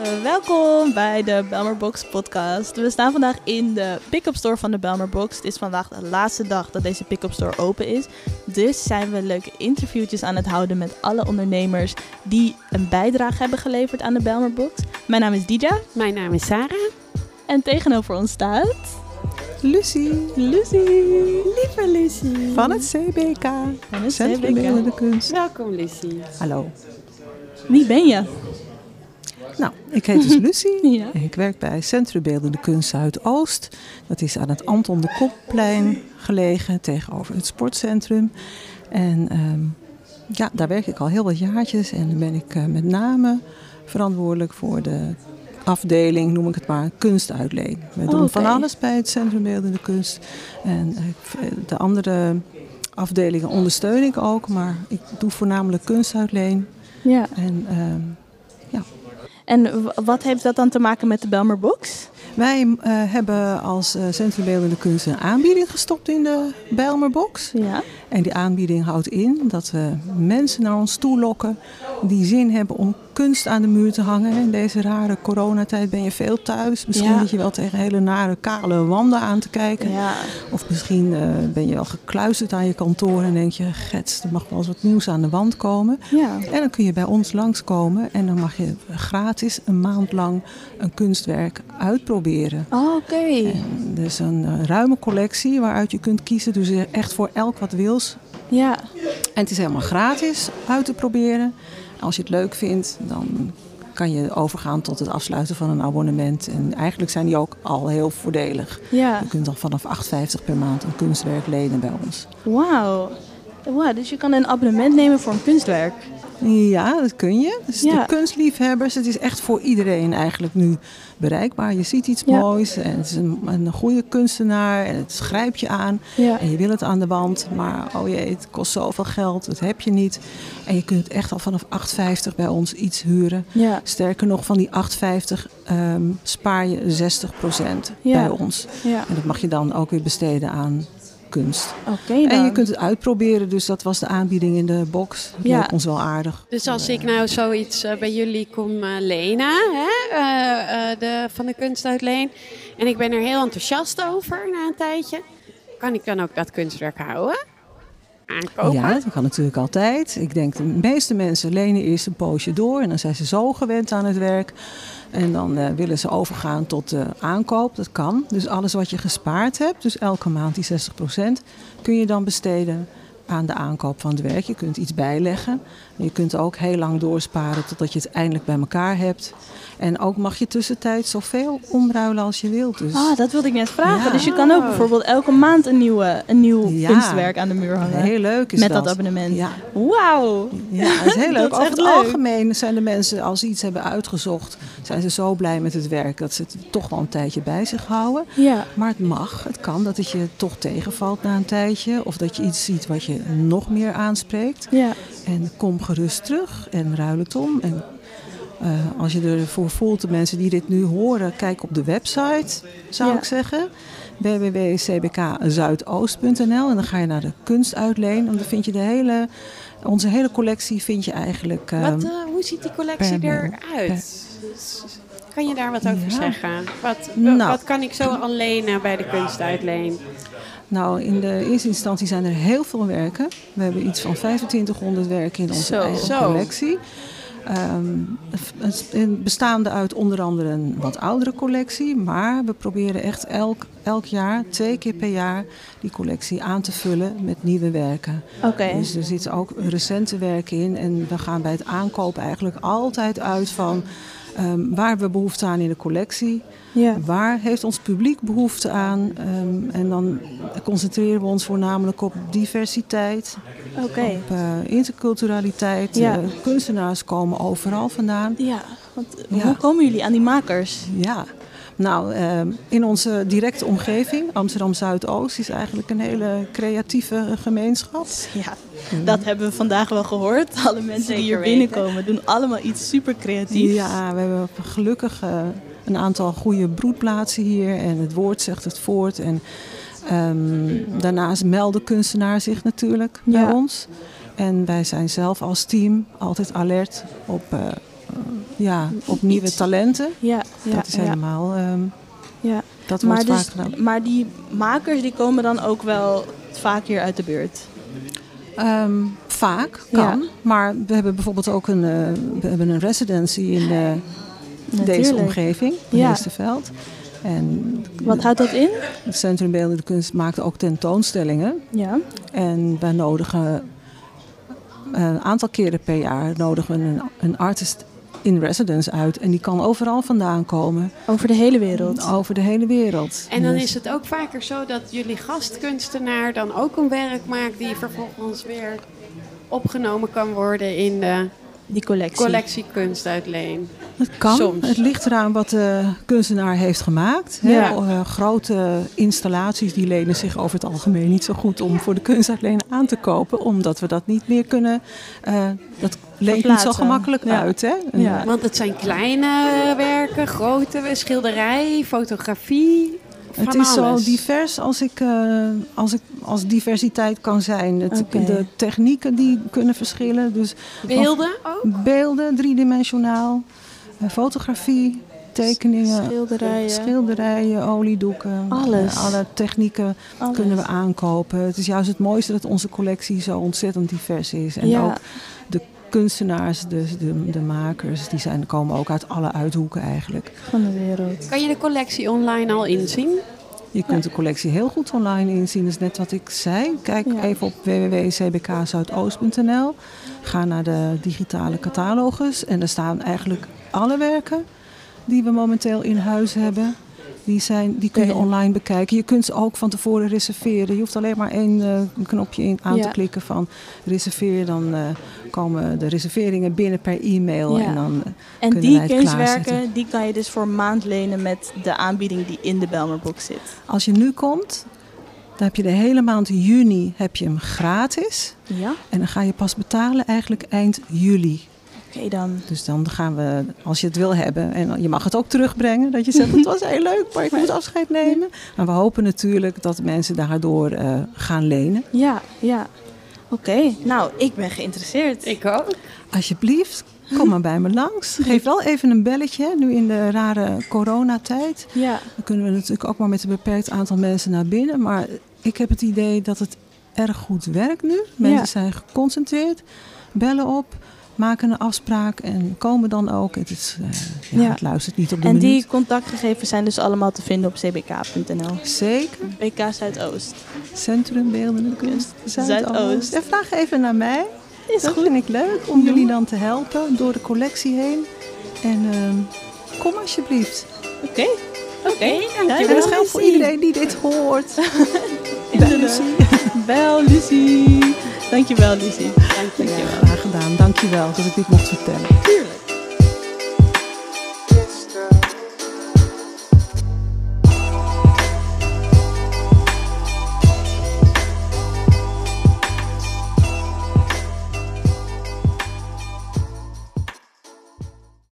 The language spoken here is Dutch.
Uh, welkom bij de Belmer Box podcast. We staan vandaag in de pick-up store van de Belmer Box. Het is vandaag de laatste dag dat deze pick-up store open is. Dus zijn we leuke interviewtjes aan het houden met alle ondernemers die een bijdrage hebben geleverd aan de Belmer Box. Mijn naam is Dija. Mijn naam is Sarah. En tegenover ons staat... Lucie. Lucie. Lieve Lucie. Van het CBK. Van het Centrum Beeldende Kunst. Welkom Lucie. Hallo. Wie ben je? Nou, ik heet dus Lucie. ja. Ik werk bij Centrum Beeldende Kunst Zuidoost. Dat is aan het Anton de Kopplein gelegen, tegenover het sportcentrum. En ehm, ja, daar werk ik al heel wat jaartjes. En dan ben ik uh, met name verantwoordelijk voor de afdeling, noem ik het maar, kunstuitleen. We doen van alles bij het Centrum Beeldende Kunst. En uh, de andere afdelingen ondersteun ik ook, maar ik doe voornamelijk kunstuitleen. Ja. En ehm, ja. En wat heeft dat dan te maken met de Belmer Box? Wij uh, hebben als uh, Centrum Beeldende Kunst een aanbieding gestopt in de Bijlmer Box. Ja. En die aanbieding houdt in dat we mensen naar ons toe lokken die zin hebben om kunst aan de muur te hangen. In deze rare coronatijd ben je veel thuis. Misschien ja. je wel tegen hele nare kale wanden aan te kijken. Ja. Of misschien uh, ben je wel gekluisterd aan je kantoor en denk je, gets, er mag wel eens wat nieuws aan de wand komen. Ja. En dan kun je bij ons langskomen en dan mag je gratis een maand lang een kunstwerk uitproberen. Oh, oké. Okay. Dus een uh, ruime collectie waaruit je kunt kiezen. Dus echt voor elk wat wils. Ja. En het is helemaal gratis uit te proberen. Als je het leuk vindt, dan kan je overgaan tot het afsluiten van een abonnement. En eigenlijk zijn die ook al heel voordelig. Ja. Je kunt dan vanaf 8,50 per maand een kunstwerk lenen bij ons. Wauw. Wow, dus je kan een abonnement nemen voor een kunstwerk? Ja, dat kun je. Dus Ja. de kunstliefhebbers, het is echt voor iedereen eigenlijk nu bereikbaar. Je ziet iets Ja. moois en het is een, een goede kunstenaar en het grijpt je aan. Ja. En je wil het aan de wand, maar oh jee, het kost zoveel geld, dat heb je niet. En je kunt echt al vanaf 8,50 bij ons iets huren. Sterker nog, van die 8,50 ehm, spaar je 60% Ja. bij ons. En dat mag je dan ook weer besteden aan kunst. Oké dan. En je kunt het uitproberen, dus dat was de aanbieding in de box. Dat Ja. leek ons wel aardig. Dus als ik nou zoiets eh, bij jullie kom eh, lenen, hè, eh, eh, de, van de kunstuitleen, en ik ben er heel enthousiast over na een tijdje, kan ik dan ook dat kunstwerk houden? Ja, dat kan natuurlijk altijd. Ik denk de meeste mensen lenen eerst een poosje door en dan zijn ze zo gewend aan het werk. En dan eh, willen ze overgaan tot de aankoop. Dat kan. Dus alles wat je gespaard hebt, dus elke maand die 60%, kun je dan besteden aan de aankoop van het werk. Je kunt iets bijleggen. Je kunt ook heel lang doorsparen totdat je het eindelijk bij elkaar hebt. En ook mag je tussentijds zoveel omruilen als je wilt. Dus Ah, dat wilde ik net vragen. Ja. Dus je kan ook bijvoorbeeld elke maand een, nieuwe, een nieuw Ja. kunstwerk aan de muur hangen. heel leuk is met dat. dat abonnement. Ja, Wauw. Ja, dat is heel leuk. Over het leuk. algemeen zijn de mensen, als ze iets hebben uitgezocht, zijn ze zo blij met het werk dat ze het toch wel een tijdje bij zich houden. Ja. Maar het mag, het kan dat het je toch tegenvalt na een tijdje. Of dat je iets ziet wat je nog meer aanspreekt. Ja. En kom gerust terug en ruil het om. En eh, als je ervoor voelt, de mensen die dit nu horen, kijk op de website, zou Ja. ik zeggen. www.cbkzuidoost.nl En dan ga je naar de kunstuitleen. En dan vind je de hele, onze hele collectie vind je eigenlijk... eh, Wat, eh, hoe ziet die collectie eruit? Kan je daar wat over Ja. zeggen? Wat, Nou. wat kan ik zo al lenen bij de kunstuitleen? Nou, in de eerste instantie zijn er heel veel werken. We hebben iets van 2500 werken in onze Zo. eigen Zo. collectie. Ehm, het bestaande uit onder andere een wat oudere collectie. Maar we proberen echt elk, elk jaar, twee keer per jaar, die collectie aan te vullen met nieuwe werken. Oké. Dus er zitten ook recente werken in. En we gaan bij het aankopen eigenlijk altijd uit van ehm, waar we behoefte aan in de collectie. Ja. Waar heeft ons publiek behoefte aan? Ehm, en dan concentreren we ons voornamelijk op diversiteit, Oké. op eh, interculturaliteit. Ja. Eh, kunstenaars komen overal vandaan. Ja. Want, Ja. Hoe komen jullie aan die makers? Ja, nou, ehm, in onze directe omgeving, Amsterdam Zuidoost, is eigenlijk een hele creatieve gemeenschap. Ja, dat hebben we vandaag wel gehoord. Alle mensen die hier binnenkomen doen allemaal iets super creatiefs. Ja, we hebben gelukkig een aantal goede broedplaatsen hier en het woord zegt het voort. En ehm, daarnaast melden kunstenaars zich natuurlijk Ja. bij ons. En wij zijn zelf als team altijd alert op eh, ja, op nieuwe Iets. talenten. Ja, ja, dat is helemaal, ehm, Ja. dat Maar, wordt dus, vaak gedaan. maar die makers die komen dan ook wel vaak hier uit de buurt. Ehm, vaak kan, Ja. maar we hebben bijvoorbeeld ook een, eh, we hebben een residency in eh, deze omgeving, Ja. Heesterveld. En Wat houdt dat in? het Centrum Beeldende Kunst maakt ook tentoonstellingen. Ja. En wij nodigen een aantal keren per jaar nodigen we een, een artist in residence uit. En die kan overal vandaan komen, Over de hele wereld. over de hele wereld. En dan Dus- is het ook vaker zo dat jullie gastkunstenaar dan ook een werk maakt die vervolgens weer opgenomen kan worden in de Die collectie. collectie kunst uit Leen. Het kan. Soms. Het ligt eraan wat de kunstenaar heeft gemaakt. Ja. Eh, grote installaties die lenen zich over het algemeen niet zo goed om voor de kunstuitleen aan te kopen. Omdat we dat niet meer kunnen. eh, dat leent niet zo gemakkelijk Ja. uit. Hè? Ja. Want het zijn kleine werken, grote schilderij, fotografie. Het is zo alles. divers als, ik, eh, als, ik, als diversiteit kan zijn. Het. De technieken die kunnen verschillen. Dus Beelden ook? beelden, driedimensionaal, eh, fotografie, tekeningen, Schilderijen. schilderijen, oliedoeken. Alles. Eh, alle technieken Alles. kunnen we aankopen. Het is juist het mooiste dat onze collectie zo ontzettend divers is. En Ja. ook de kunstenaars, dus de, de makers, die zijn, komen ook uit alle uithoeken eigenlijk. van de wereld. Kan je de collectie online al inzien? Je kunt de collectie heel goed online inzien. Dat is net wat ik zei. Kijk Ja. even op www.cbkzuidoost.nl. Ga naar de digitale catalogus. En daar staan eigenlijk alle werken die we momenteel in huis hebben. Die, zijn, die kun je online bekijken. Je kunt ze ook van tevoren reserveren. Je hoeft alleen maar één eh, knopje in, aan Ja. te klikken van reserveer. Dan eh, komen de reserveringen binnen per e-mail. Ja. En dan, eh, En Kunnen die wij het die kan je dus voor een maand lenen met de aanbieding die in de Belmerbox zit. als je nu komt, dan heb je de hele maand juni heb je hem gratis. Ja? En dan ga je pas betalen eigenlijk eind juli. Oké dan. Dus dan gaan we, als je het wil hebben, en je mag het ook terugbrengen, dat je zegt het was heel leuk, maar ik moet afscheid nemen. Maar we hopen natuurlijk dat mensen daardoor eh, gaan lenen. Ja, ja. Oké, nou, ik ben geïnteresseerd. Ik ook. Alsjeblieft, kom maar bij me langs. Geef wel even een belletje, nu in de rare coronatijd. Ja, Dan kunnen we natuurlijk ook maar met een beperkt aantal mensen naar binnen. Maar ik heb het idee dat het erg goed werkt nu. Mensen Ja. zijn geconcentreerd, bellen op, maken een afspraak en komen dan ook. Het, is, eh, ja, Ja. het luistert niet op de en minuut. die contactgegevens zijn dus allemaal te vinden op cbk.nl. Zeker. BK Zuidoost. Centrum Beeldende Kunst Zuidoost. Zuidoost. En vraag even naar mij. Is dat goed. vind ik leuk om jullie dan te helpen door de collectie heen. En ehm, kom alsjeblieft. Oké. Oké, En dankjewel. dat geldt voor iedereen die dit hoort. Bel, Lucie. Dankjewel, Lucie. Ja, graag gedaan. Dankjewel dat ik dit mocht vertellen.